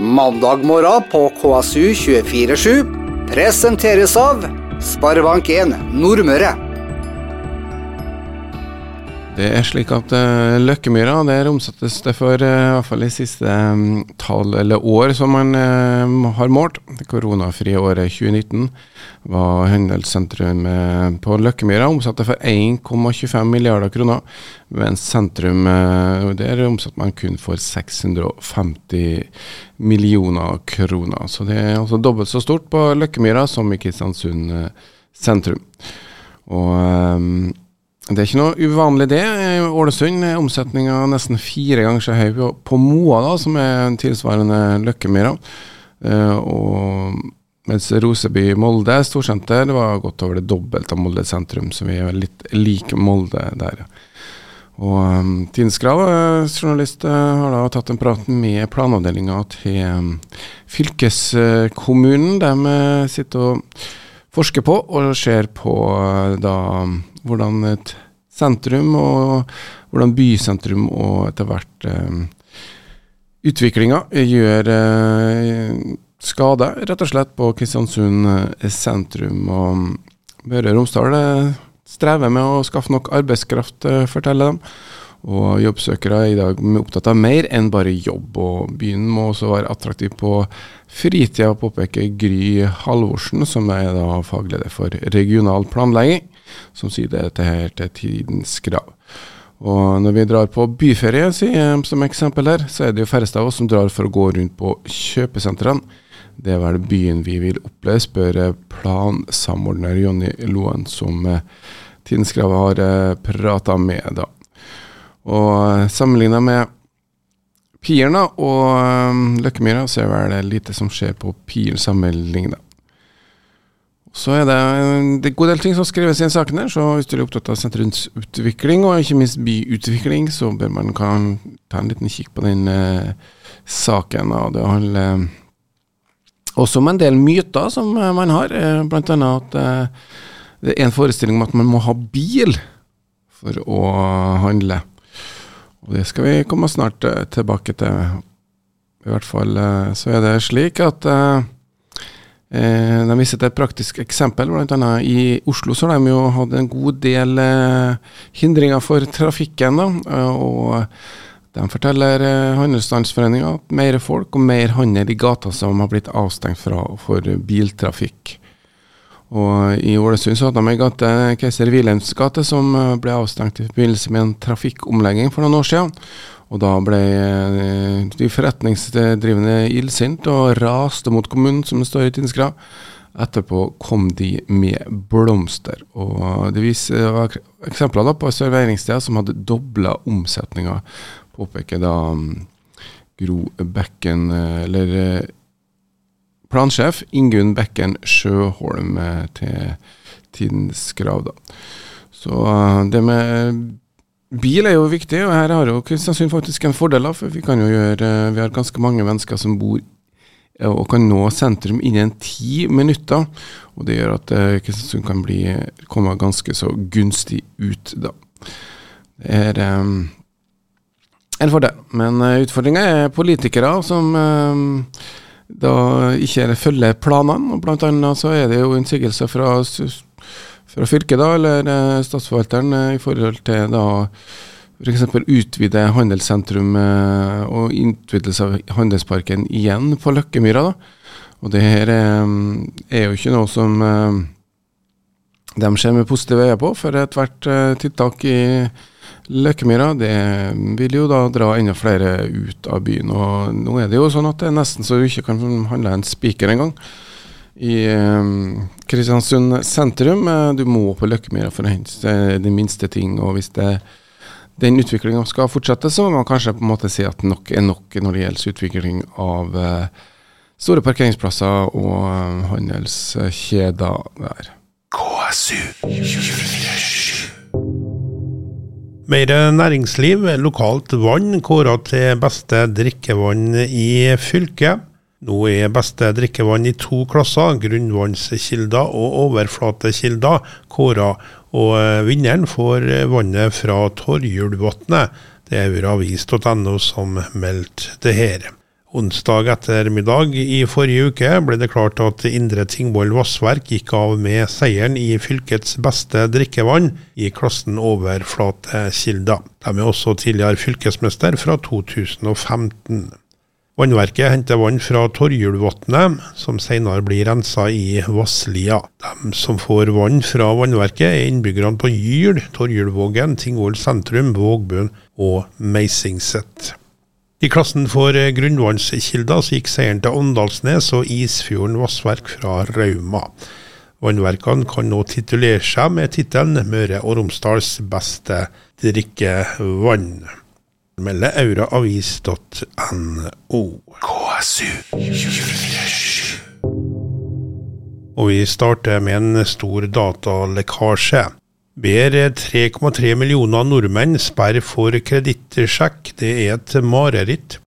Mandag morgen på KSU247 presenteres av Sparebank1 Nordmøre. Det er slik at uh, Løkkemyra der omsettes det for uh, i hvert fall i siste um, tall eller år som man uh, har målt. Det koronafrie året 2019 var handelssentrum uh, på Løkkemyra omsatte for 1,25 milliarder kroner, mens sentrum der omsatte man kun for 650 millioner kroner. Så det er altså dobbelt så stort på Løkkemyra som i Kristiansund sentrum. Og um, det er ikke noe uvanlig det. Ålesund er omsetninga nesten fire ganger så høy på Moa, da, som er en tilsvarende Løkkemyra. Uh, og mens Roseby Molde storsenter var godt over det dobbelte av Molde sentrum, så vi er litt lik Molde der. Og um, Tinsgrav, eh, journalist, uh, har da tatt en prat med planavdelinga til um, fylkeskommunen. De sitter og forsker på og ser på da hvordan et sentrum og hvordan bysentrum og etter hvert eh, utviklinga gjør eh, skade, rett og slett, på Kristiansund eh, sentrum. Og Møre og Romsdal eh, strever med å skaffe nok arbeidskraft, eh, forteller de. Og jobbsøkere er i dag opptatt av mer enn bare jobb, og byen må også være attraktiv på fritida, påpeker Gry Halvorsen, som er da fagleder for regional planlegging som sier det her til tidens krav. Og når vi drar på byferie, sier som eksempel her, så er det jo færreste av oss som drar for å gå rundt på kjøpesentrene. Det er vel byen vi vil oppleve, spør plansamordner Jonny Loen, som eh, Tidens Krav har eh, prata med. da. Og eh, sammenligna med Piren og Løkkemyra, så er det vel lite som skjer på Piren sammenligna. Så er det, en god del ting som skrives i den saken, her, så hvis du er opptatt av sentrumsutvikling, og ikke minst byutvikling, så bør man kan ta en liten kikk på den eh, saken. Og det handler eh, også om en del myter som eh, man har, eh, bl.a. at det er en forestilling om at man må ha bil for å handle. Og det skal vi komme snart tilbake til. I hvert fall så er det slik at de viser til et praktisk eksempel. Annet I Oslo så har de jo hatt en god del eh, hindringer for trafikken. da, eh, og De forteller eh, Handelsstandsforeninga at mer folk og mer handel i gata som har blitt avstengt fra for biltrafikk. Og I Ålesund så hadde de ei gate, Keiser Wilhelms gate, som eh, ble avstengt i forbindelse med en trafikkomlegging for noen år siden. Og da ble eh, de forretningsdrivende illsinte og raste mot kommunen, som det står i Tinskra. Etterpå kom de med blomster. Og det var eksempler da på serveringssteder som hadde dobla omsetninga, påpeker da um, Gro Bekken, eh, eller eh, plansjef Ingunn Bekken Sjøholm til Tidens Grav. da. Så det med Bil er jo viktig, og her har jo Kristiansund faktisk en fordel. For vi kan jo gjøre eh, Vi har ganske mange mennesker som bor og kan nå sentrum innen ti minutter. Og det gjør at eh, Kristiansund kan bli, komme ganske så gunstig ut, da. Det er um, en fordel. Men utfordringa er politikere som um, da ikke følger planene. og Blant annet så er det jo innsigelser fra fra fylket, da, eller eh, statsforvalteren, eh, i forhold til da f.eks. utvide handelssentrum eh, og utvidelse av handelsparken igjen på Løkkemyra. da. Og det her er jo ikke noe som de ser med positive øyne på, for ethvert tiltak i Løkkemyra det vil jo da dra enda flere ut av byen. Og nå er det jo sånn at det er nesten så du ikke kan handle en spiker engang i um, Kristiansund sentrum. Eh, du må på Løkkemyra for å hente de minste ting. og hvis det, den utviklinga skal fortsette, så må man kanskje på en måte si at nok er nok når det gjelder utvikling av uh, store parkeringsplasser og uh, handelskjeder der. KSU mer næringsliv, lokalt vann kåra til beste drikkevann i fylket. Nå er beste drikkevann i to klasser, grunnvannskilder og overflatekilder, kåra. Og eh, vinneren får eh, vannet fra Torjulvatnet. Det er uravis.no som meldte det her. Onsdag ettermiddag i forrige uke ble det klart at Indre Tingvoll Vassverk gikk av med seieren i fylkets beste drikkevann i klassen overflatekilder. De er også tidligere fylkesmester fra 2015. Vannverket henter vann fra Torjulvatnet, som senere blir rensa i Vasslia. De som får vann fra vannverket, er innbyggerne på Gyl, Torjulvågen, Tingvoll sentrum, Vågbøen og Meisingset. I klassen for grunnvannskilder så gikk seieren til Åndalsnes og Isfjorden Vassverk fra Rauma. Vannverkene kan nå titulere seg med tittelen Møre og Romsdals beste drikkevann melder auraavis.no. KSU Og vi starter med en stor datalekkasje. Ber 3,3 millioner nordmenn sperre for kredittsjekk. Det er et mareritt.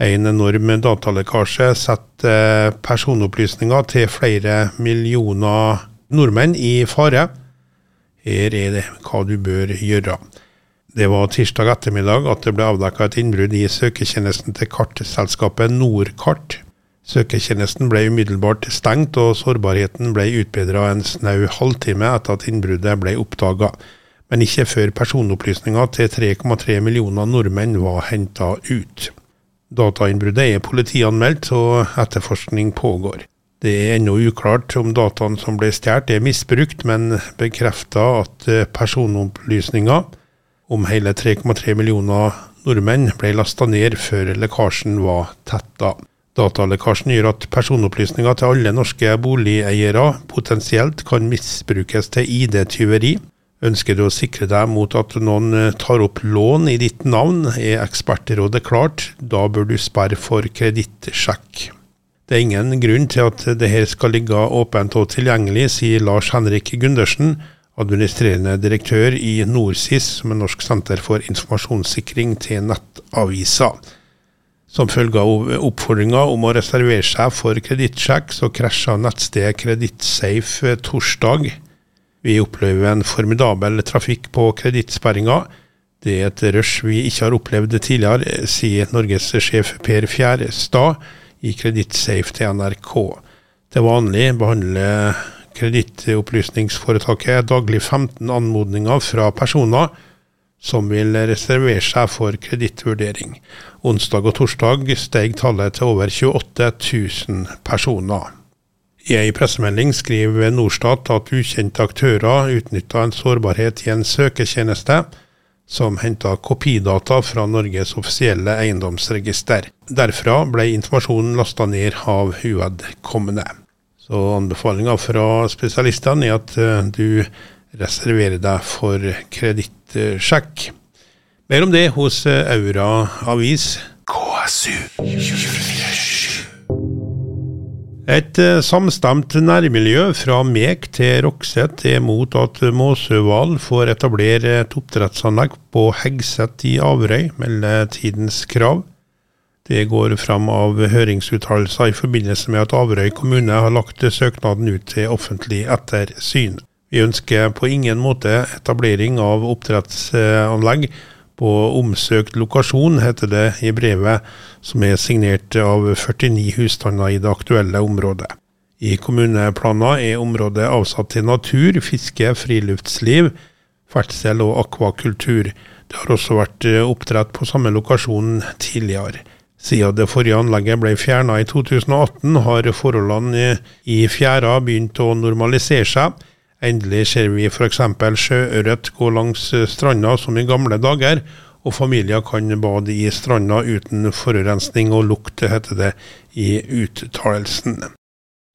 En enorm datalekkasje setter personopplysninger til flere millioner nordmenn i fare. Her er det hva du bør gjøre. Det var tirsdag ettermiddag at det ble avdekka et innbrudd i søketjenesten til kartselskapet Nordkart. Søketjenesten ble umiddelbart stengt, og sårbarheten ble utbedra en snau halvtime etter at innbruddet ble oppdaga, men ikke før personopplysninger til 3,3 millioner nordmenn var henta ut. Datainnbruddet er politianmeldt, og etterforskning pågår. Det er ennå uklart om dataene som ble stjålet er misbrukt, men bekrefter at personopplysninger om hele 3,3 millioner nordmenn ble lasta ned før lekkasjen var tetta. Datalekkasjen gjør at personopplysninger til alle norske boligeiere potensielt kan misbrukes til ID-tyveri. Ønsker du å sikre deg mot at noen tar opp lån i ditt navn, er ekspertrådet klart. Da bør du sperre for kredittsjekk. Det er ingen grunn til at dette skal ligge åpent og tilgjengelig, sier Lars Henrik Gundersen, administrerende direktør i NorSIS, som er Norsk senter for informasjonssikring til nettaviser. Som følge av oppfordringa om å reservere seg for kredittsjekk, så krasja nettstedet Kredittsafe torsdag. Vi opplever en formidabel trafikk på kredittsperringa. Det er et rush vi ikke har opplevd tidligere, sier Norges-sjef Per Fjærestad i Kredittsafe til NRK. Til vanlig behandler Kredittopplysningsforetaket daglig 15 anmodninger fra personer som vil reservere seg for kredittvurdering. Onsdag og torsdag steg tallet til over 28 000 personer. I ei pressemelding skriver Norstat at ukjente aktører utnytta en sårbarhet i en søketjeneste som henta kopidata fra Norges offisielle eiendomsregister. Derfra ble informasjonen lasta ned av uvedkommende. Så anbefalinga fra spesialistene er at eh, du reserverer deg for kredittsjekk. Mer om det hos eh, Aura Avis. KSU Et eh, samstemt nærmiljø fra Mek til Rokset er mot at Måsøval får etablere et oppdrettsanlegg på Hegset i Averøy, melder Tidens Krav. Det går fram av høringsuttalelser i forbindelse med at Averøy kommune har lagt søknaden ut til offentlig ettersyn. Vi ønsker på ingen måte etablering av oppdrettsanlegg på omsøkt lokasjon, heter det i brevet som er signert av 49 husstander i det aktuelle området. I kommuneplaner er området avsatt til natur, fiske, friluftsliv, ferdsel og akvakultur. Det har også vært oppdrett på samme lokasjon tidligere. Siden det forrige anlegget ble fjerna i 2018, har forholdene i fjæra begynt å normalisere seg. Endelig ser vi f.eks. sjøørret gå langs stranda som i gamle dager, og familier kan bade i stranda uten forurensning og lukt, heter det i uttalelsen.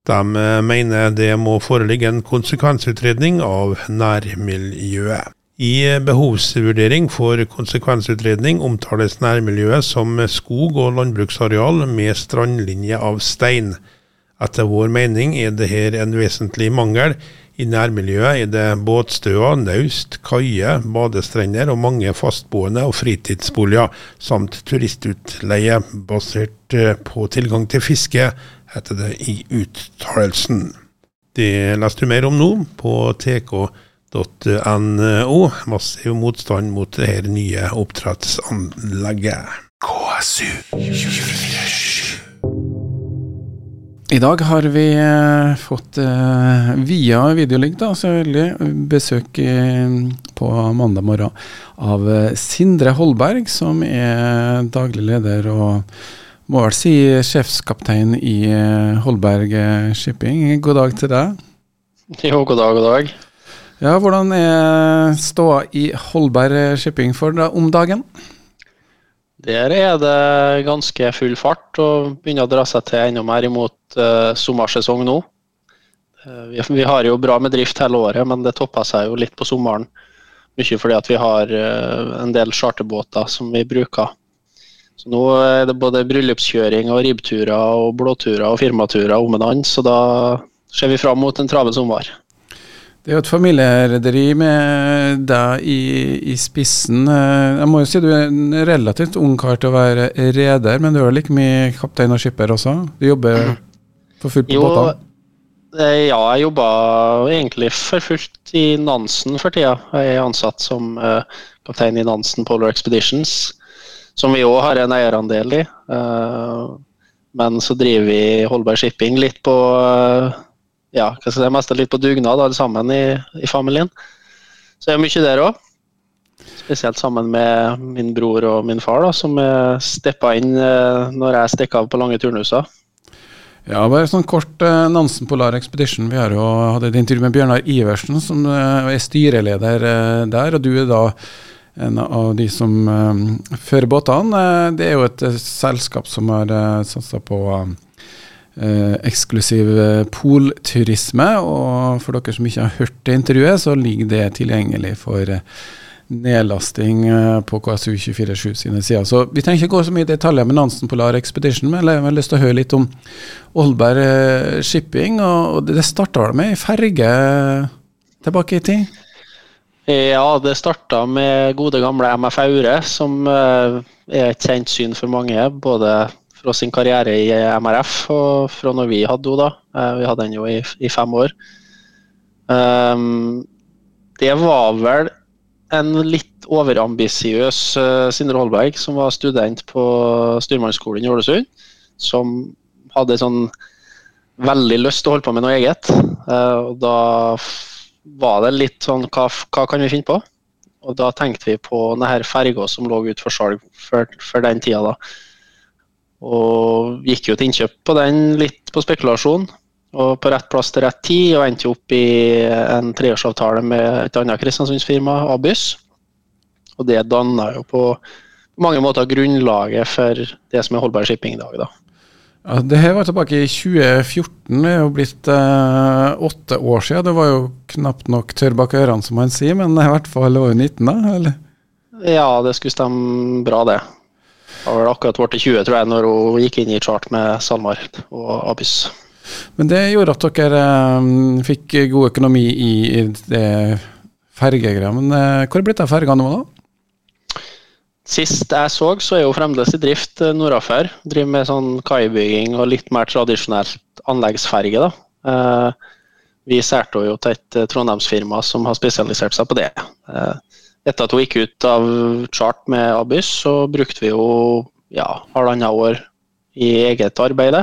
De mener det må foreligge en konsekvensutredning av nærmiljøet. I behovsvurdering for konsekvensutredning omtales nærmiljøet som skog- og landbruksareal med strandlinje av stein. Etter vår mening er dette en vesentlig mangel. I nærmiljøet er det båtstøer, naust, kaier, badestrender og mange fastboende og fritidsboliger, samt turistutleie basert på tilgang til fiske, heter det i uttalelsen. Det leser du mer om nå på tk.no .no. Massiv motstand mot det her nye oppdrettsanlegget. KSU 247. I dag har vi eh, fått eh, via videolink da, selvfølgelig besøk eh, på mandag morgen av Sindre Holberg, som er daglig leder og må vel si sjefskaptein i Holberg Shipping. God dag til deg. Jo, god dag, god dag. Ja, Hvordan er ståa i Holberg Shipping for deg om dagen? Der er det ganske full fart, og begynner å dra seg til enda mer imot uh, sommersesong nå. Uh, vi, vi, har jo bra med drift hele året, men det topper seg jo litt på sommeren. Mye fordi at vi har uh, en del charterbåter som vi bruker. Så nå er det både bryllupskjøring og ribbturer og blåturer og firmaturer om en annen, så da ser vi fram mot en travel sommer. Det er jo et familierederi med deg i, i, spissen. Eh, jeg må jo si du er en relativt ung kar til å være reder, men du er like mye kaptein og skipper også? Du jobber for fullt på båtene? Eh, ja, jeg jobber egentlig for fullt i Nansen for tida. Jeg er ansatt som uh, kaptein i Nansen Polar Expeditions, som vi òg har en eierandel i. Men så driver vi Holberg Shipping litt på ja, hva skal jeg si, mest litt på dugnad alle sammen i, i familien. Så jeg er mye der òg. Spesielt sammen med min bror og min far, da, som steppa inn eh, når jeg stikker av på lange turnuser. Ja, bare sånn kort eh, Nansen Polar Expedition. Vi har jo hatt et intervju med Bjørnar Iversen, som eh, er styreleder der. Og du er da en av de som fører båtene. Det er jo et selskap som har satsa på Eh, eksklusiv eh, polturisme. Og for dere som ikke har hørt det intervjuet, så ligger det tilgjengelig for eh, nedlasting eh, på KSU247 sine sider. Så Vi trenger ikke gå så mye i detaljer med Nansen Polar Expedition, men jeg har lyst til å høre litt om Aalberg Shipping. og Det starta med ei ferge tilbake i tid? Ja, det starta med gode gamle MF Aure, som er et kjent syn for mange. både fra sin karriere i MRF og fra når vi hadde henne. da. Eh, vi hadde henne jo i, i fem år. Um, det var vel en litt overambisiøs uh, Sindre Holberg, som var student på styrmannsskolen i Ålesund. Som hadde sånn veldig lyst til å holde på med noe eget. Uh, og da var det litt sånn hva, hva, kan vi finne på? Og da tenkte vi på denne ferga som lå ute for salg for, for den tida. da og gikk jo til innkjøp på den, litt på spekulasjon. Og på rett plass til rett tid, og endte opp i en treårsavtale med et annet Kristiansundsfirma, Abys. Og det danna jo på, mange måter grunnlaget for det som er Holberg Shipping i dag. da. Ja, det her var tilbake i 2014, det er jo blitt eh, åtte år siden. Det var jo knapt nok tørr bak ørene, som man sier, men i hvert fall var jo 19, da? eller? Ja, det skulle stemme bra, det. Var vel akkurat blitt 20, tror jeg, når hun gikk inn i chart med SalMar og Abyss. Men det gjorde at dere um, fikk god økonomi i, i det fergegreia. Men uh, hvor er blitt av ferga nå, da? Sist jeg så, så er hun fremdeles i drift uh, nordafor. Driver med sånn kaibygging og litt mer tradisjonelt anleggsferge. da. Uh, vi særte jo til et trondheimsfirma som har spesialisert seg på det. Uh, etter at hun gikk ut av chart med Abyss, så brukte vi jo ja, halvannet år i eget arbeid.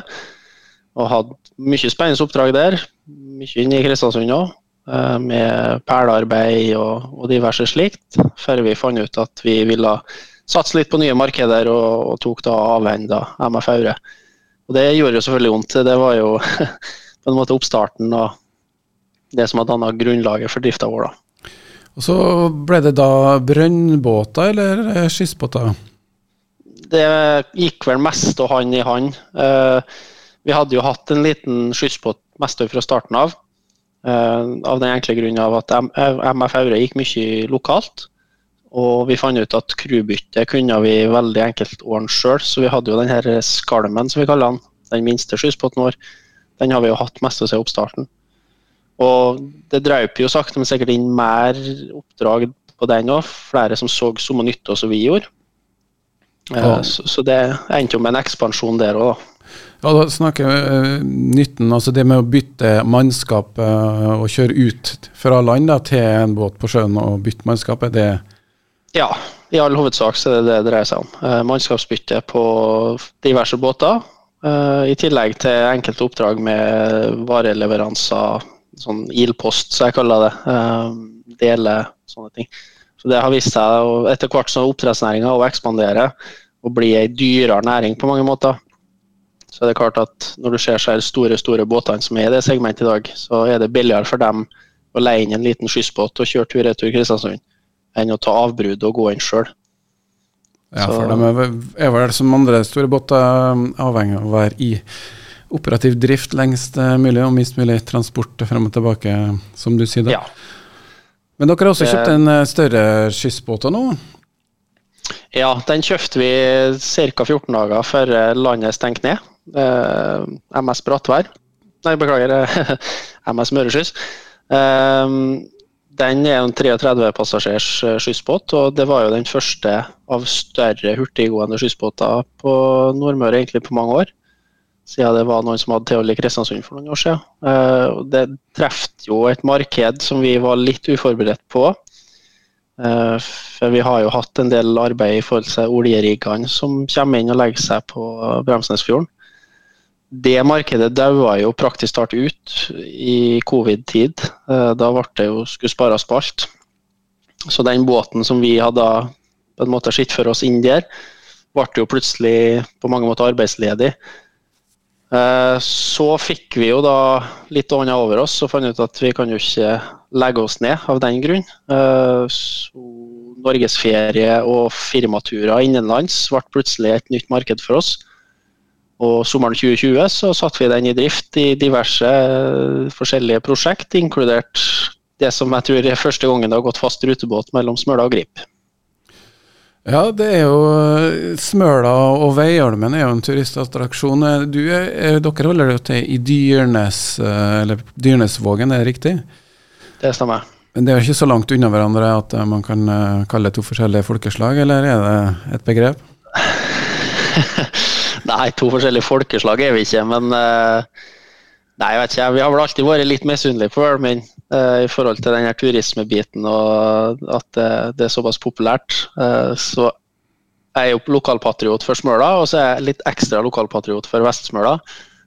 Og hadde mye spennende oppdrag der. Mye inne i Kristiansund òg. Eh, med perlearbeid og, og, diverse slikt. Før vi fant ut at vi ville satse litt på nye markeder, og, og tok da avhenda MF Aure. Og det gjorde jo selvfølgelig vondt. Det var jo på en måte oppstarten og det som har danna grunnlaget for drifta vår. da. Og Så ble det da brønnbåter eller skyssbåter? Det gikk vel mest og hand i hand. Eh, vi hadde jo hatt en liten skyssbåt mest fra starten av. Eh, av den enkle grunn av at MF Aure gikk mye lokalt. Og vi fant ut at crewbytte kunne vi veldig enkelt ordne sjøl, så vi hadde jo den her Skalmen, som vi kaller den, den minste skyssbåten vår. Den har vi jo hatt mest siden oppstarten. Og det drøp jo sakte, men sikkert inn mer oppdrag på den òg. Flere som så samme nytte som vi gjorde. Eh, ja. Så, så, det endte jo med en ekspansjon der òg, da. Ja, da snakker vi uh, nytten, altså det med å bytte mannskap uh, og kjøre ut fra land da, til en båt på sjøen og bytte mannskap, er det Ja, i all hovedsak så er det det det dreier seg om. Mannskapsbytte på diverse båter. I tillegg til enkelte oppdrag med vareleveranser, sånn ildpost, som jeg kaller det. Uh, dele sånne ting. Så Det har vist seg og etter hvert som oppdrettsnæringa ekspanderer og blir ei dyrere næring på mange måter. Så er det klart at når du ser så store store båtene som er i det segmentet i dag, så er det billigere for dem å leie inn en liten skyssbåt og kjøre tur-retur Kristiansund, enn å ta avbrudd og gå inn sjøl. Ja, for de er vel som andre store båter avhengig av å være i operativ drift lengst mulig og minst mulig transport frem og tilbake, som du sier. Da. Ja. Men dere har også kjøpt en eh, større skyssbåt nå? Ja, den kjøpte vi ca. 14 dager før eh, landet stengte ned. Eh, MS Brattvær. Nei, beklager, MS Møreskyss. Den er en 33 passasjers skyssbåt, og det var jo den første av større hurtiggående skyssbåter på Nordmøre egentlig på mange år siden det var noen som hadde Teoli Kristiansund for noen år siden. Uh, det traff jo et marked som vi var litt uforberedt på. Uh, for vi har jo hatt en del arbeid i forhold til oljeriggene som kommer inn og legger seg på Bremsnesfjorden. Det markedet daua jo praktisk talt ut i covid-tid. Uh, da ble det jo skulle spares på alt. Så den båten som vi hadde på en måte sett for oss inn der, ble jo plutselig på mange måter arbeidsledig. Eh, så fikk vi jo da litt annet over oss og fant ut at vi kan jo ikke legge oss ned av den grunn. Eh, Norgesferie og firmaturer innenlands ble plutselig et nytt marked for oss. Og sommeren 2020 så satte vi den i drift i diverse eh, forskjellige prosjekt, inkludert det som jeg tror er første gangen det har gått fast rutebåt mellom Smøla og Grip. Ja, det er jo eh, Smøla og Veiholmen er jo en turistattraksjon. Eh, du, er, dere holder jo til i Dyrnes, eh, eller Dyrnesvågen, er det riktig? Det stemmer. Men det er jo ikke så langt unna hverandre at man kan kalle det to forskjellige folkeslag, eller er det et begrep? Nei, to forskjellige folkeslag er vi ikke, men Nei, jeg vet ikke. Vi har vel alltid vært litt misunnelige på Ølmen uh, i forhold til denne turismebiten og at det, det, er såpass populært. Uh, så jeg er jo lokalpatriot for Smøla, og så er jeg litt ekstra lokalpatriot for Vest-Smøla.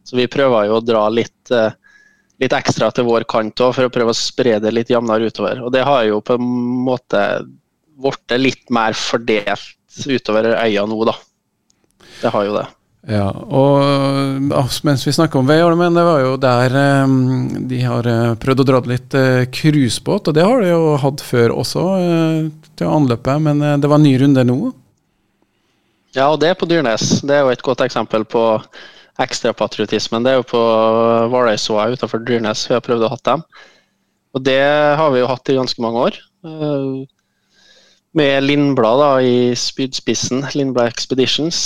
Så vi prøver jo å dra litt, uh, litt ekstra til vår kant òg, for å prøve å spre det litt jevnere utover. Og det har jo på en måte blitt litt mer fordelt utover øya nå, da. Det har jo det. Ja, og altså, Mens vi snakker om Veiholmen, det var jo der um, de har uh, prøvd å dra litt cruisebåt. Og det har de jo hatt før også, til anløpet, men det var en ny runde nå? Ja, og det er på Dyrnes. Det er jo et godt eksempel på ekstrapatriotismen. Det er jo på Hvaløysåa utenfor Dyrnes vi har prøvd å ha dem. Og det har vi jo hatt i ganske mange år. Med Lindblad da, i spydspissen, Lindblad Expeditions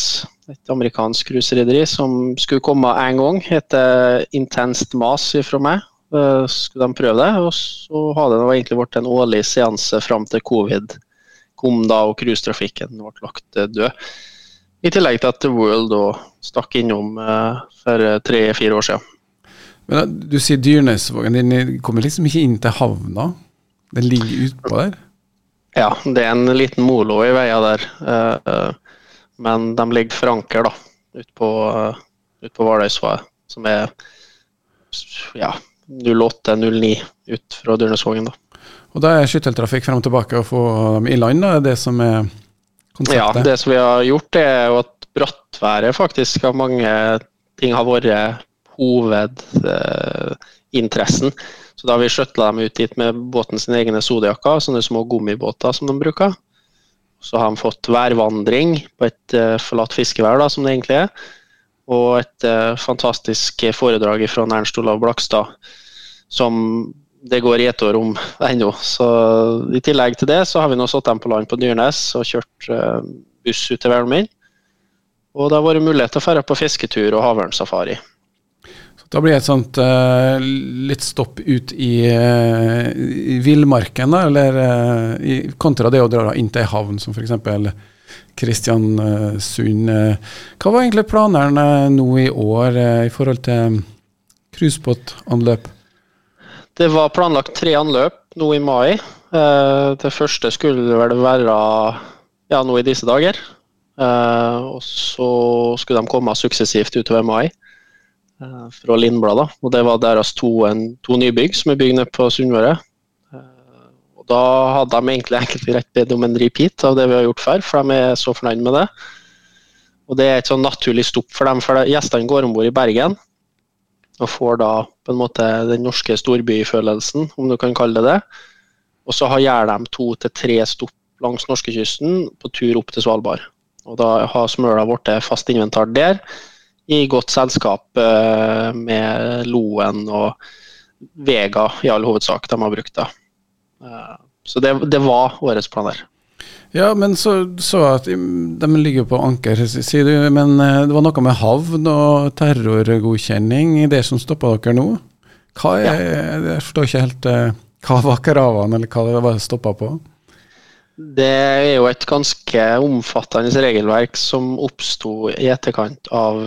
et amerikansk cruiserederi som skulle komme en gang. Heter Intenst Mas fra meg. Uh, skulle de prøve det. Og så hadde det egentlig vært en årlig seanse fram til covid kom da og cruisetrafikken ble lagt eh, død. I tillegg til at The World da stakk innom uh, for tre-fire år siden. Men Du sier Dyrnesvågen, den kommer liksom ikke inn til havna? Den ligger utpå der? Ja, det er en liten molo i veia der. Men de ligger for anker da, ute på, ut på Valøysvaet, som er ja, 08-09 ut fra Dyrnesvågen. da. Og da er skytteltrafikk frem og tilbake og få dem i land, da, det som er konseptet? Ja, det som vi har gjort, er jo at brattværet faktisk av mange ting har vært hovedinteressen. Eh, så da har vi skjøtla dem ut dit med båten sine egne Zodiacer, sånne små gummibåter som de bruker. Så har de fått værvandring på et uh, forlatt fiskevær, da, som det egentlig er. Og et uh, fantastisk foredrag fra Ernst Olav Blakstad, som det går i ett år om ennå. Så I tillegg til det så har vi nå satt dem på land på Dyrnes og kjørt uh, buss ut til Velmin. Og det har vært mulighet til å dra på fisketur og havørnsafari. Da blir det et sånt uh, litt stopp ut i, uh, i villmarken, eller uh, i, kontra det å dra inn til ei havn, som f.eks. Kristiansund. hva var egentlig planene nå i år i forhold til cruisebåtanløp? Det var planlagt tre anløp nå i mai. det første skulle vel være ja, nå i disse dager. og så skulle de komme suksessivt utover mai fra Lindbladet. og Det var deres to, en, to nybygg som er bygd nede på Sunnmøre. Og Da hadde de egentlig enkelt rett bedt om en repeat av det vi har gjort før, for de er så fornøyd med det. Og Det er et sånn naturlig stopp for dem, for gjestene går om bord i Bergen og får da på en måte den norske storbyfølelsen, om du kan kalle det det. Og så gjør de to til tre stopp langs norskekysten på tur opp til Svalbard. Og Da har Smøla blitt fast inventar der, i godt selskap eh, med Loen og Vega i all hovedsak de har brukt. da. Eh, så det, det var årets planer. Ja, men så så at de ligger på anker, sier du. Men eh, det var noe med havn og terrorgodkjenning i det som stoppa dere nå? Hva er, ja. Jeg forstår ikke helt hva var kravene, eller hva det var stoppa på? Det er jo et ganske omfattende regelverk som oppsto i etterkant av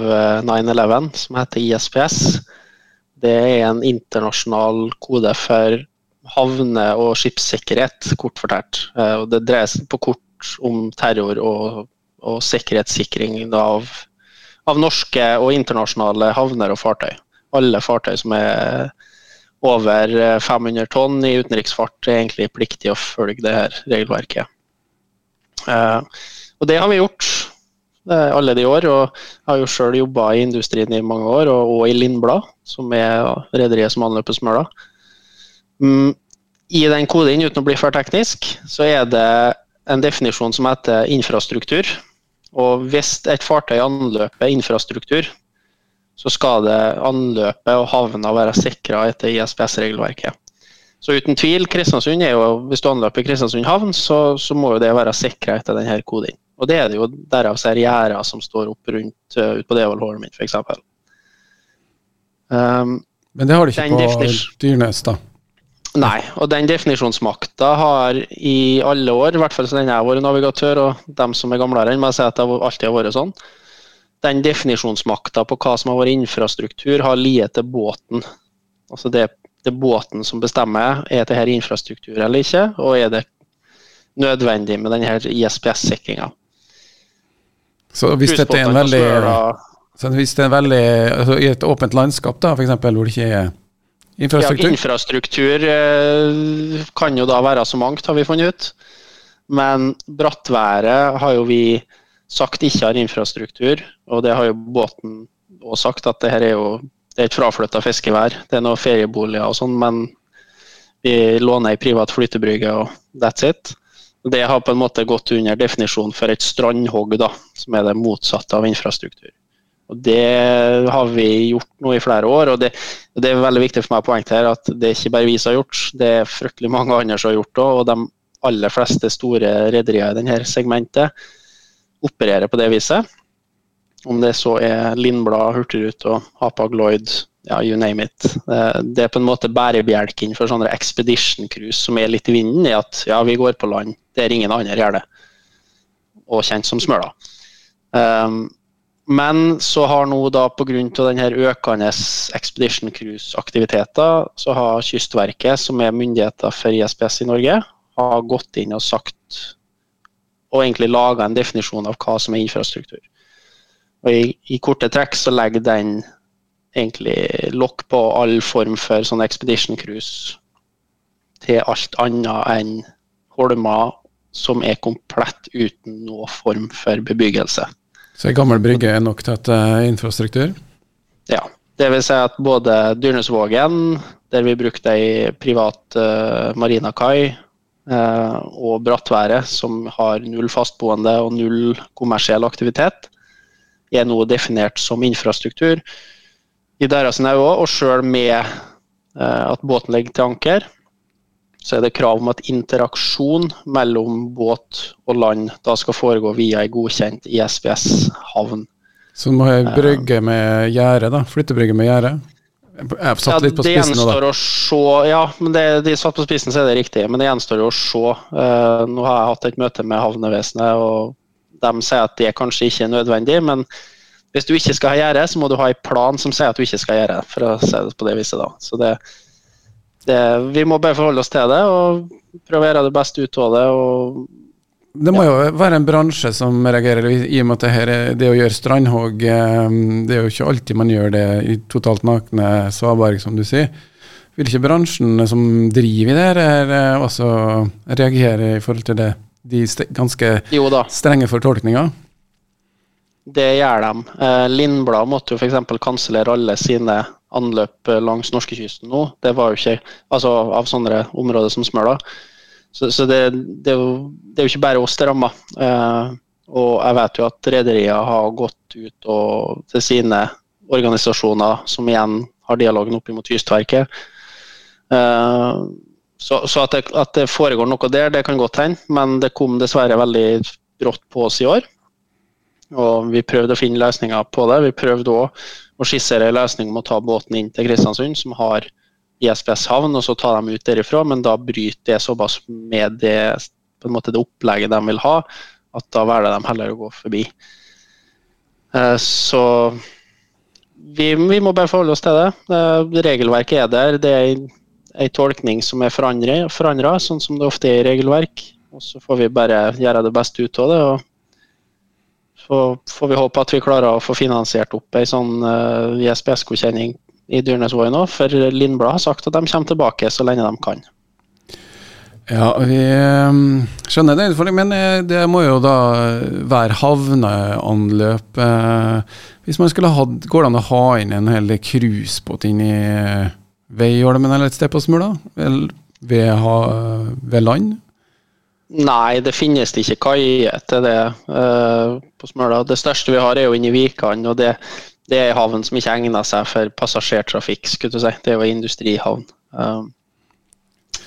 9-11, som heter ISPS. Det er en internasjonal kode for havne- og skipssikkerhet, kort fortalt. Eh, og det dreier seg på kort om terror og, og sikkerhetssikring av, av, norske og internasjonale havner og fartøy. Alle fartøy som er over 500 tonn i utenriksfart, er egentlig pliktig å følge det her regelverket. Eh, og det har vi gjort alle de år. og Jeg har jo sjøl jobba i industrien i mange år, og i Lindblad, som er rederiet som anløper Smøla. Mm, I den koden, uten å bli for teknisk, så er det en definisjon som heter infrastruktur. Og hvis et fartøy anløper infrastruktur, så skal det anløpet og havna være sikra etter ISPS-regelverket. Så uten tvil, Kristiansund er jo, hvis du anløper Kristiansund havn, så, så må jo det være sikra etter denne koden. Og det er det jo derav ser gjerder som står opp rundt uh, ut på Devold-Holmen f.eks. Um, Men det har du ikke på Dyrnes, da? Nei, og den definisjonsmakta har i alle år, i hvert fall så lenge jeg har vært navigatør, og dem som er gamlere enn meg, sier at det alltid har vært sånn. Den definisjonsmakta på hva som har vært infrastruktur, har liet til båten. Altså det, det båten som bestemmer er det her infrastruktur eller ikke, og er det nødvendig med denne ISPS-sikringa. Så hvis dette er en veldig, så hvis det er en veldig altså I et åpent landskap, da, f.eks., hvor det ikke er Infrastruktur? Ja, infrastruktur eh, kan jo da være så mangt, har vi funnet ut. Men brattværet har jo vi sagt ikke har infrastruktur, og det har jo båten òg sagt, at det her er jo det er et fraflytta fiskevær. Det er noen ferieboliger og sånn, men vi låner ei privat flytebrygge og that's it. Det har på en måte gått under definisjonen for et strandhogg, da, som er det motsatte av infrastruktur. Og Det har vi gjort nå i flere år, og det, det er veldig viktig for meg å poengtere at det er ikke bare vi som har gjort, det er fryktelig mange andre som har gjort det. Og de aller fleste store rederier i denne segmentet opererer på det viset. Om det så er Lindblad, Hurtigrute og Hapag Lloyd, ja, you name it. Det er på en måte bærebjelken for sånne expedition cruise som er litt i vinden, i at ja, vi går på land der ingen andre gjør det. Og kjent som Smøla. Um, men så har nå da pga. økende Expedition Cruise-aktiviteter, så har Kystverket, som er myndigheter for ISPS i Norge, har gått inn og sagt og egentlig laga en definisjon av hva som er infrastruktur. Og i, i korte trekk så legger den egentlig lokk på all form for sånn Expedition Cruise til alt annet enn holmer som er komplett uten noen form for bebyggelse. Så ei gammel brygge er nok til at det er infrastruktur? Ja. Det vil si at både Dyrnesvågen, der vi brukte ei privat uh, marinakai, uh, og Brattværet, som har null fastboende og null kommersiell aktivitet, er nå definert som infrastruktur i deres øyne òg. Og sjøl med uh, at båten ligger til anker, så er det krav om at interaksjon mellom båt og land da skal foregå via ei godkjent ISBS-havn. Så må jeg brygge med gjerde, da? Flyttebrygge med gjerde? Jeg satt ja, litt på spissen nå, da. Å se, ja, men det, de satt på spissen, så er det riktig. Men det gjenstår å se. Uh, nå har jeg hatt et møte med havnevesenet, og de sier at det kanskje ikke er nødvendig. Men hvis du ikke skal ha gjerde, så må du ha en plan som sier at du ikke skal gjøre det, for å si det på det viset. da. Så det, det, vi må bare forholde oss til det og prøve å gjøre det beste ut av det. og Det må jo være en bransje som reagerer, i og med at det, her, det å gjøre strandhogg eh, Det er jo ikke alltid man gjør det i totalt nakne svaberg, som du sier. Vil ikke bransjen som driver i det her, eh, også reagere i forhold til det, de ganske strenge fortolkninga? Det gjør de. Eh, Lindblad måtte jo f.eks. kansellere alle sine anløp langs norskekysten nå. Det var jo ikke Altså av sånne områder som Smøla. Så, så det, det, er jo, det, er jo, ikke bare oss det rammer. Eh, og jeg vet jo at rederier har gått ut og, til sine organisasjoner, som igjen har dialogen opp mot Kystverket. Eh, så, så at, det, at, det, foregår noe der, det kan godt hende, men det kom dessverre veldig brått på oss i år. Og vi prøvde å finne løsninger på det. Vi prøvde òg å skissere en løsning om å ta båten inn til Kristiansund, som har ISPS havn, og så ta dem ut derifra. Men da bryter det såpass med det, på en måte det opplegget de vil ha, at da velger de heller å gå forbi. Eh, så vi, vi må bare forholde oss til det. Eh, regelverket er der. Det er en tolkning som er forandra, sånn som det ofte er i regelverk. Og så får vi bare gjøre det beste ut av det. og så får vi håpe at vi klarer å få finansiert opp ei sånn uh, eh, ISPS-godkjenning i Dyrnesvåg nå, for Lindblad har sagt at de kommer tilbake så lenge de kan. Ja, vi um, skjønner det, men eh, det må jo da være havneanløp. Eh, hvis man skulle hatt, Går det an å ha inn en hel cruisebåt inn i eh, Veiholmen eller et sted på Smula? Ved, ved, land? Nei, det finnes ikke kaier til det uh, på Smøla. Det største vi har er jo inni Vikan. og det det er ei havn som ikke egner seg for passasjertrafikk. skulle du si. Det er jo ei industrihavn. Um,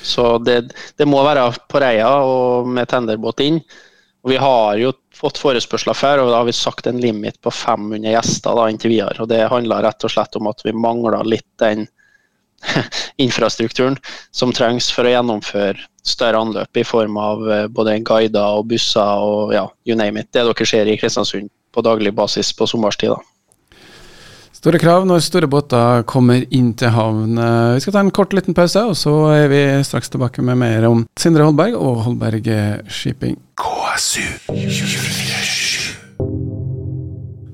så det, det, må være på Reia og med tenderbåt inn. Og Vi har jo fått forespørsler før, og da har vi sagt en limit på 500 gjester da, inntil videre. og Det handler rett og slett om at vi mangler litt den infrastrukturen som trengs for å gjennomføre større anløp i form av eh, både guider og busser og ja, you name it. Det dere ser i Kristiansund på daglig basis på sommerstid. da. Store krav når store båter kommer inn til havn. Vi skal ta en kort liten pause, og så er vi straks tilbake med mer om Sindre Holberg og Holberg Shipping. KSU 24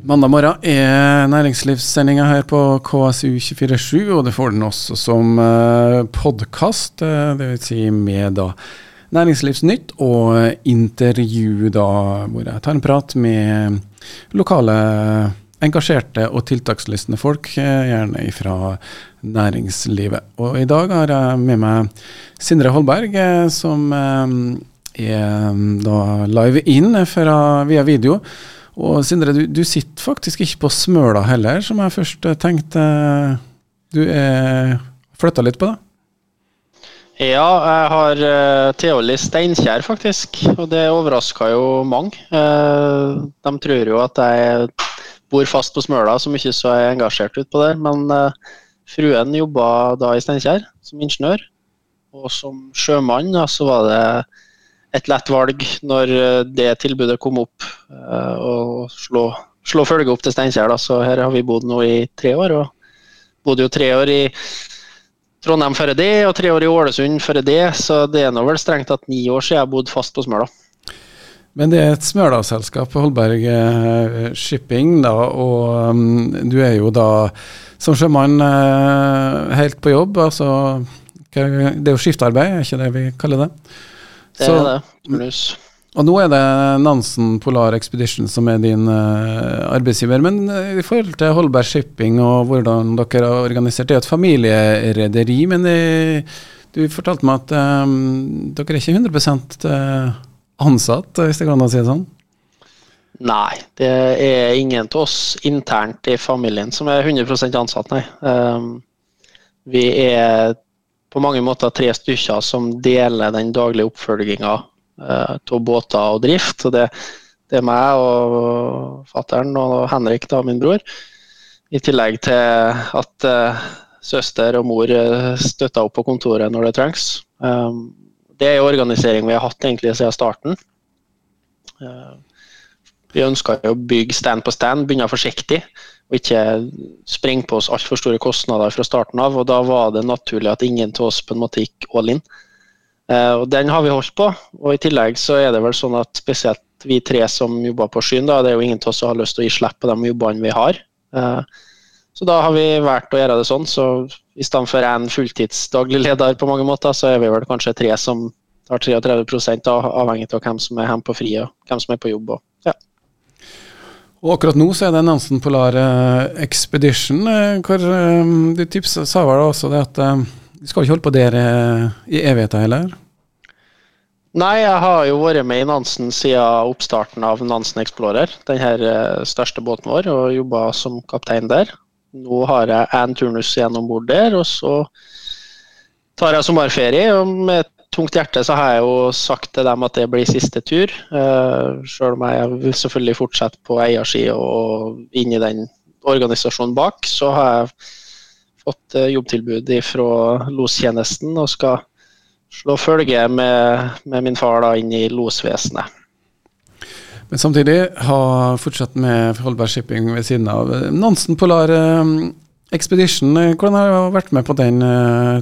Mandag morgen er næringslivssendinga her på KSU247, og det får den også som eh, podkast, eh, dvs. Si med da Næringslivsnytt og intervju, da, hvor jeg tar en prat med lokale engasjerte og tiltakslystne folk, eh, gjerne fra næringslivet. Og i dag har jeg med meg Sindre Holberg, eh, som eh, er da live inn fra, via video. Og Sindre, du, du, sitter faktisk ikke på Smøla heller, som jeg først tenkte. Du er flytta litt på det? Ja, jeg har uh, Theoli Steinkjer, faktisk. Og det overraska jo mange. Uh, de tror jo at jeg bor fast på Smøla, som ikke så er engasjert ut på det. Men uh, fruen jobba da i Steinkjer som ingeniør. Og som sjømann ja, så var det et lett valg når eh, det tilbudet kom opp, uh, slå, slå følge opp til Steinkjer. Så her har vi bodd nå i tre år. og bodde jo tre år i Trondheim før det, og tre år i Ålesund før det. Så det er nå vel strengt tatt ni år siden jeg bodde fast på Smøla. Men det er et Smøla-selskap, Holberg eh, Shipping, da, og um, du er jo da som sjømann uh, helt på jobb. altså Det er jo skiftarbeid, er ikke det vi kaller det? Det er det. Pluss. Og nå er det Nansen Polar Expedition som er din uh, arbeidsgiver. Men uh, i forhold til Holberg Shipping og hvordan dere har organisert, det er et familierederi. Men du fortalte meg at um, dere er ikke 100 uh, ansatt, hvis det kan si det sånn? Nei, det er ingen av oss internt i familien som er 100 ansatt, nei. Um, vi er på mange måter tre stykker som deler den daglige oppfølginga uh, av båter og drift. Og det, det, er meg og fattern og Henrik, da, min bror. I tillegg til at uh, søster og mor støtter opp på kontoret når det trengs. Um, det er organisering vi har hatt egentlig siden starten. Eh, vi ønska å bygge stand på stand, begynne forsiktig og ikke springe på oss altfor store kostnader fra starten av. og Da var det naturlig at ingen av oss på en måte gikk all in. Eh, og Den har vi holdt på. og I tillegg så er det vel sånn at spesielt vi tre som jobber på Skyen, da, det er jo ingen av oss som har lyst til å gi slipp på de jobbene vi har. Eh, så da har vi valgt å gjøre det sånn. Så i stedet for én fulltidsdaglig leder på mange måter, så er vi vel kanskje tre som tar 33 avhengig av hvem som er hjemme på fri og hvem som er på jobb. Og, ja. og akkurat nå så er det Nansen Polar eh, Expedition. hvor Du tipsa sa vel også det at du skal ikke holde på der i evigheter heller? Nei, jeg har jo vært med i Nansen siden oppstarten av Nansen Explorer, denne her største båten vår, og jobba som kaptein der. Nå har jeg én turnus igjen om bord der, og så tar jeg sommerferie. og Med tungt hjerte så har jeg jo sagt til dem at det blir siste tur. Uh, selv om jeg vil selvfølgelig fortsette på eiersida og inn i den organisasjonen bak, så har jeg fått eh, jobbtilbud fra lostjenesten og skal slå følge med, med min far da, inn i losvesenet. Men samtidig ha fortsatt med Holberg Shipping ved siden av. Nansen Polar eh, Expedition, eh, hvordan har du vært med på den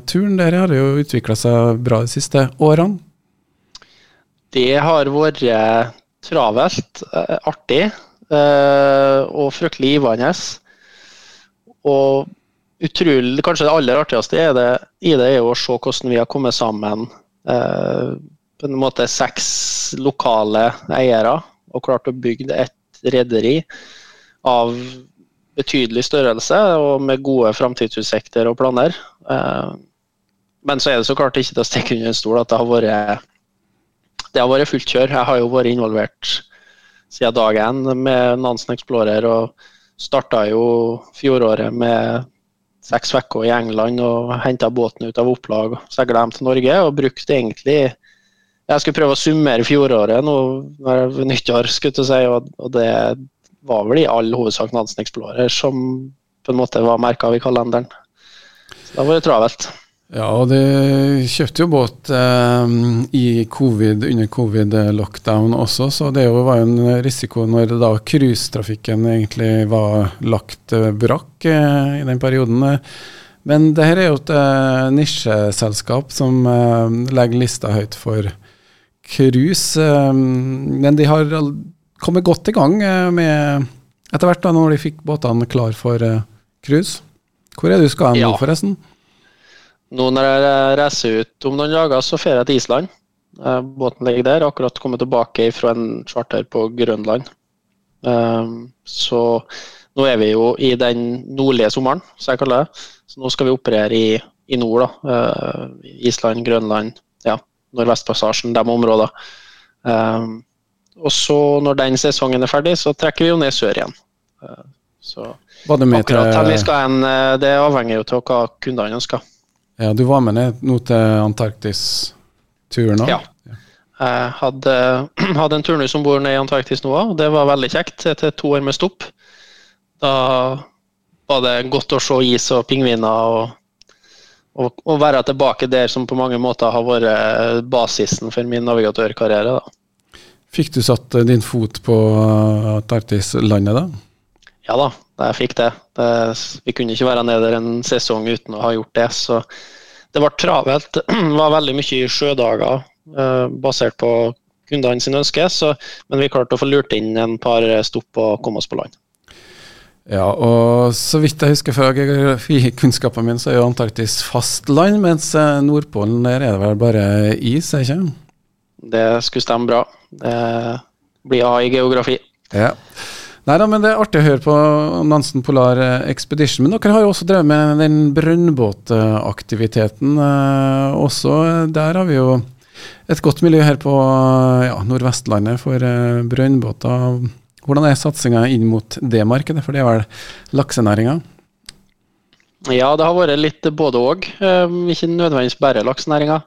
turen? Dere har jo utvikla seg bra de siste årene? Det har vært travelt, artig og fryktelig givende. Og utrolig, Kanskje det aller artigste er det, i det er å se hvordan vi har kommet sammen. Eh, på en måte seks lokale eiere og klart å bygge et rederi av betydelig størrelse og med gode framtidsutsikter og planer. Eh, men så er det så klart ikke til å stikke under en stol at det har vært det har vært fullt kjør. Jeg har jo vært involvert siden dag én med Nansen Explorer og starta jo fjoråret med seks uker i England og henta båten ut av opplag og seila hjem til Norge. Og brukte egentlig Jeg skulle prøve å summere fjoråret nå ved nyttår, skulle jeg si, og, og det var vel i all hovedsak Nansen Explorer som på en måte var merka av i kalenderen. Så da var det travelt. Ja, og du kjøpte jo båt eh, i covid, under covid-lockdown også, så det jo var jo en risiko når da cruisetrafikken egentlig var lagt eh, brakk eh, i den perioden. Men det her er jo et eh, nisjeselskap som eh, legger lista høyt for cruise. Eh, men de har kommet godt i gang med etter hvert da når de fikk båtene klar for cruise. Hvor er du skal hen nå, ja. forresten? Nå når jeg reiser ut om noen dager, så drar jeg til Island. Eh, båten ligger der. Akkurat kommet tilbake fra en charter på Grønland. Eh, så nå er vi jo i den nordlige sommeren, som jeg kaller det. Så nå skal vi operere i, i nord. da. Eh, Island, Grønland, ja, Nordvestpassasjen, de områdene. Og så når den sesongen er ferdig, så trekker vi jo ned sør igjen. Så akkurat hvor vi skal hen, det avhenger jo av hva kundene ønsker. Ja, Du var med ned nå til Antarktis-turen òg? Ja. Jeg hadde, hadde en turnus om bord i Antarktis nå og det var veldig kjekt etter to år med stopp. Da var det godt å se is og pingviner og, og, være tilbake der som på mange måter har vært basisen for min navigatørkarriere. Da. Fikk du satt din fot på Antarktislandet da? Ja da, jeg fikk det. det. Vi kunne ikke være nede der en sesong uten å ha gjort det. Så det ble travelt. Det var veldig mye sjødager eh, basert på kundene sine ønsker. Så, men vi klarte å få lurt inn en par stopp og komme oss på land. Ja, og så vidt jeg husker fra geografikunnskapen min, så er jo Antarktis fastland, mens eh, Nordpolen der er det vel bare is, er ikke Det skulle stemme bra. Det blir A i geografi. Ja. Nei da, men det er artig å høre på Nansen Polar Expedition. Men dere har jo også drevet med den brønnbåtaktiviteten uh, også. Der har vi jo et godt miljø her på ja, Nordvestlandet for brønnbåter. Hvordan er satsinga inn mot det markedet, for det er vel laksenæringa? Ja, det har vært litt både òg. Uh, ikke nødvendigvis bare laksenæringa.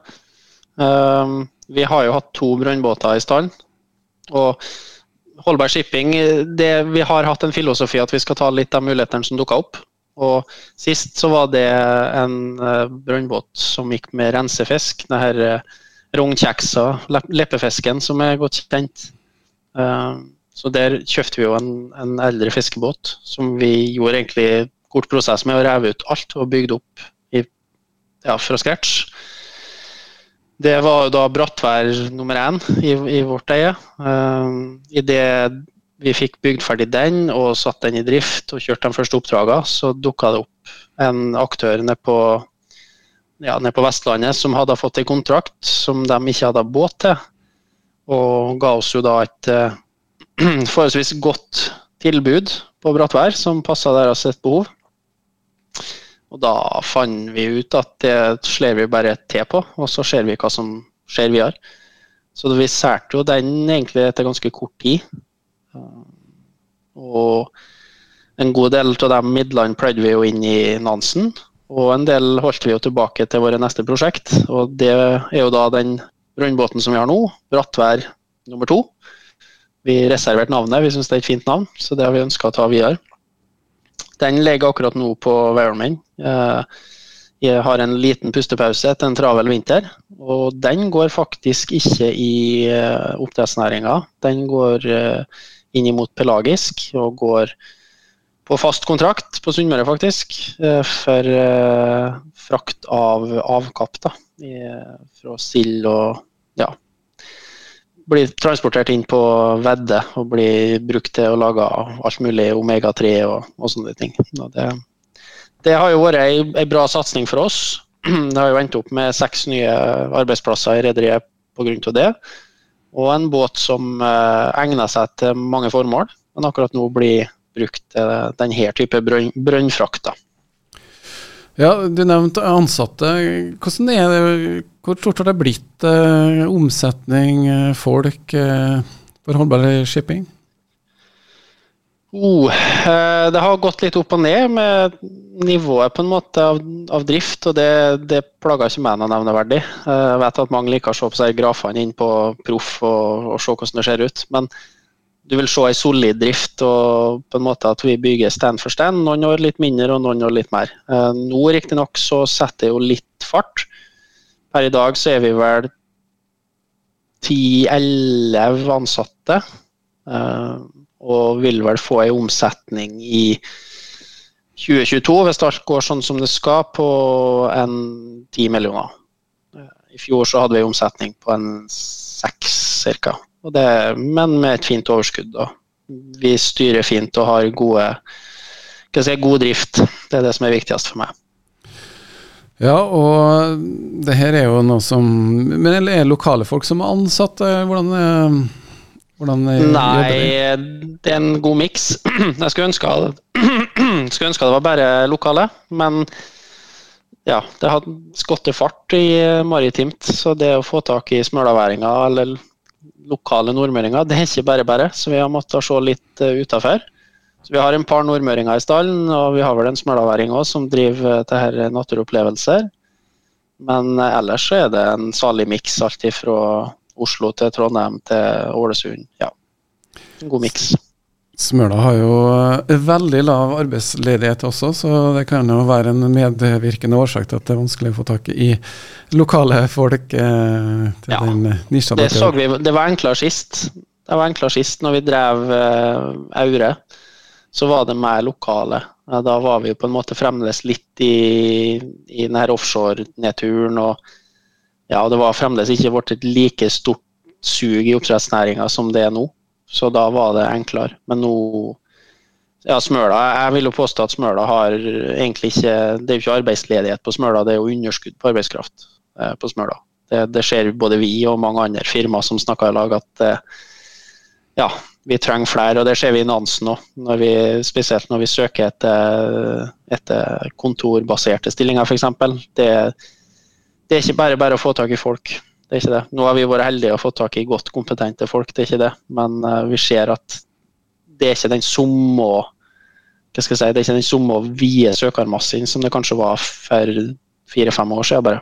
Uh, vi har jo hatt to brønnbåter i stand. og Holberg Shipping det, Vi har hatt en filosofi at vi skal ta litt av mulighetene som dukka opp. Og Sist så var det en uh, brønnbåt som gikk med rensefisk. Denne uh, rognkjeksa, leppefisken, som er godt kjent. Så Der kjøpte vi jo en, en, eldre fiskebåt som vi gjorde egentlig kort prosess med å reve ut alt og bygde opp i, ja, fra scratch. Det var jo da Brattvær nummer én i, i vårt eie. Uh, Idet vi fikk bygd ferdig den og satt den i drift og kjørt de første oppdragene, så dukka det opp en aktør nede på, ja, ned på Vestlandet som hadde fått en kontrakt som de ikke hadde båt til, og ga oss jo da et uh, forholdsvis godt tilbud på Brattvær som passa deres et behov. Og da fant vi ut at det slår vi bare til på, og så ser vi hva som skjer videre. Så vi særte jo den egentlig etter ganske kort tid. Og en god del av de midlene pløyde vi jo inn i Nansen. Og en del holdt vi jo tilbake til våre neste prosjekt. Og det er jo da den brønnbåten som vi har nå, Brattvær nummer to. Vi reserverte navnet, vi syns det er et fint navn, så det har vi ønska å ta videre. Den ligger akkurat nå på Weyerman. Eh, jeg har en liten pustepause etter en travel vinter. Og den går faktisk ikke i eh, oppdrettsnæringa. Den går eh, inn mot pelagisk og går på fast kontrakt på Sunnmøre, faktisk. For frakt av avkapp da, fra sild og ja, blir transportert inn på vedde og blir brukt til å lage alt mulig omega-3 og, og, sånne ting. Det, det, har jo vært ei, bra satsing for oss. Det har jo endt opp med seks nye arbeidsplasser i rederiet pga. det. Og en båt som eh, egner seg til mange formål, men akkurat nå blir brukt til denne type brønn, brønnfrakter. Ja, Du nevnte ansatte. Hvordan er det, Hvor stort har det blitt? Eh, omsetning, eh, folk eh, for holdbar shipping? Oh, eh, det har gått litt opp og ned med nivået på en måte av, av drift, og det, det plager ikke meg noe nevneverdig. Eh, jeg vet at mange liker å se på seg grafene inn på Proff og, og se hvordan det ser ut. men du vil se en solid drift og på en måte at vi bygger stand for stand. Noen år litt mindre og noen år litt mer. Eh, nå riktignok så setter det jo litt fart. Per i dag så er vi vel 10-11 ansatte. Eh, og vil vel få en omsetning i 2022, hvis alt går sånn som det skal, på en 10 millioner. Eh, I fjor så hadde vi omsetning på en 6 ca. Det, men med et fint overskudd. Da. Vi styrer fint og har gode, si, god drift. Det er det som er viktigst for meg. Ja, og det her er jo noe som Men er det lokale folk som er ansatte? Hvordan, hvordan Nei, det er en god miks. Jeg skulle ønske, skulle ønske det var bare lokale, men ja, det har skutt fart i maritimt. Så det å få tak i smølaværinger eller lokale nordmøringer. Det er ikke bare bare, så vi har måttet se litt uh, utafor. Vi har en par nordmøringer i stallen, og vi har vel en smølaværing òg som driver uh, til her naturopplevelser. Men uh, ellers så er det en salig miks, alt fra Oslo til Trondheim til Ålesund. Ja, en god miks. Smøla har jo eh, veldig lav arbeidsledighet også, så det kan jo være en medvirkende årsak til at det er vanskelig å få tak i lokale folk eh, til ja, den nisja. Det så vi, det var enklere sist. Det var enklere sist når vi drev eh, Aure. Så var det mer lokale. Da var vi på en måte fremdeles litt i, i denne offshore-nedturen. og ja, Det var fremdeles ikke blitt et like stort sug i oppdrettsnæringa som det er nå. Så da var det enklere. Men nå ja, Smøla, Jeg vil jo påstå at Smøla har egentlig ikke Det er jo ikke arbeidsledighet på Smøla, det er jo underskudd på arbeidskraft eh, på Smøla. Det, det ser både vi og mange andre firmaer som snakker i lag, at eh, ja, vi trenger flere. Og det ser vi i Nansen òg, spesielt når vi søker etter, etter kontorbaserte stillinger f.eks. Det, det er ikke bare bare å få tak i folk. Det er ikke det. Nå har vi vært heldige og fått tak i godt kompetente folk, det er ikke det. Men uh, vi ser at det er ikke den samme hva skal jeg si, det er ikke den samme vide søkermassen som det kanskje var for fire-fem år siden. bare.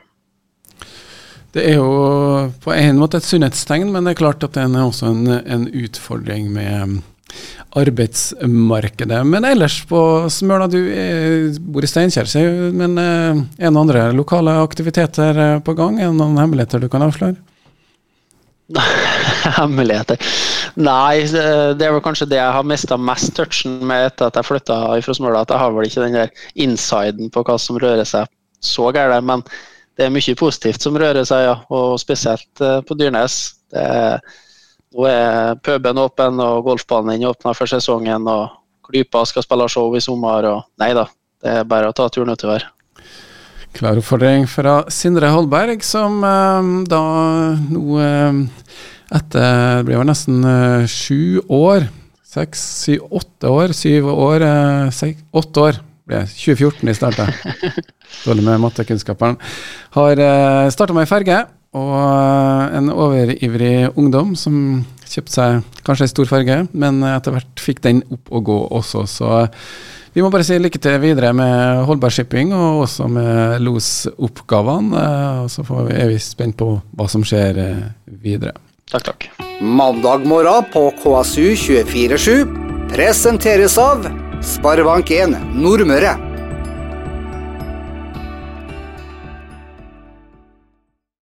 Det er jo på en måte et sunnhetstegn, men det er klart at det er også en, en utfordring med arbeidsmarkedet. Men ellers på Smøla, du er, bor i Steinkjer, men eh, er det andre lokale aktiviteter eh, på gang? Er det noen hemmeligheter du kan avsløre? hemmeligheter? Nei, det er vel kanskje det jeg har mista mest touchen med etter at jeg flytta fra Smøla. At jeg har vel ikke den der insiden på hva som rører seg så gærent. Men det er mye positivt som rører seg, ja. Og spesielt eh, på Dyrnes. Det er, nå er puben åpen, og golfbanen åpner for sesongen. og Klypa skal spille show i sommer. og Nei da, det er bare å ta turen utover. Klar oppfordring fra Sindre Holberg, som eh, da nå eh, etter Det blir vel nesten eh, sju år. Seks, syv, åtte år. Syv år, eh, sek, åtte år. Ble 2014 de starta. Dårlig med mattekunnskapene. Har eh, starta med ferge, og eh, en overivrig ungdom som kjøpte seg kanskje ei stor farge, men etter hvert fikk den opp og gå også, så vi må bare si lykke til videre med Holberg Shipping, og også med losoppgavene. eh, Og så får vi, er vi spent på hva som skjer eh, videre. Takk, takk. Mandag morgen på KSU 247 presenteres av Sparebank1 Nordmøre.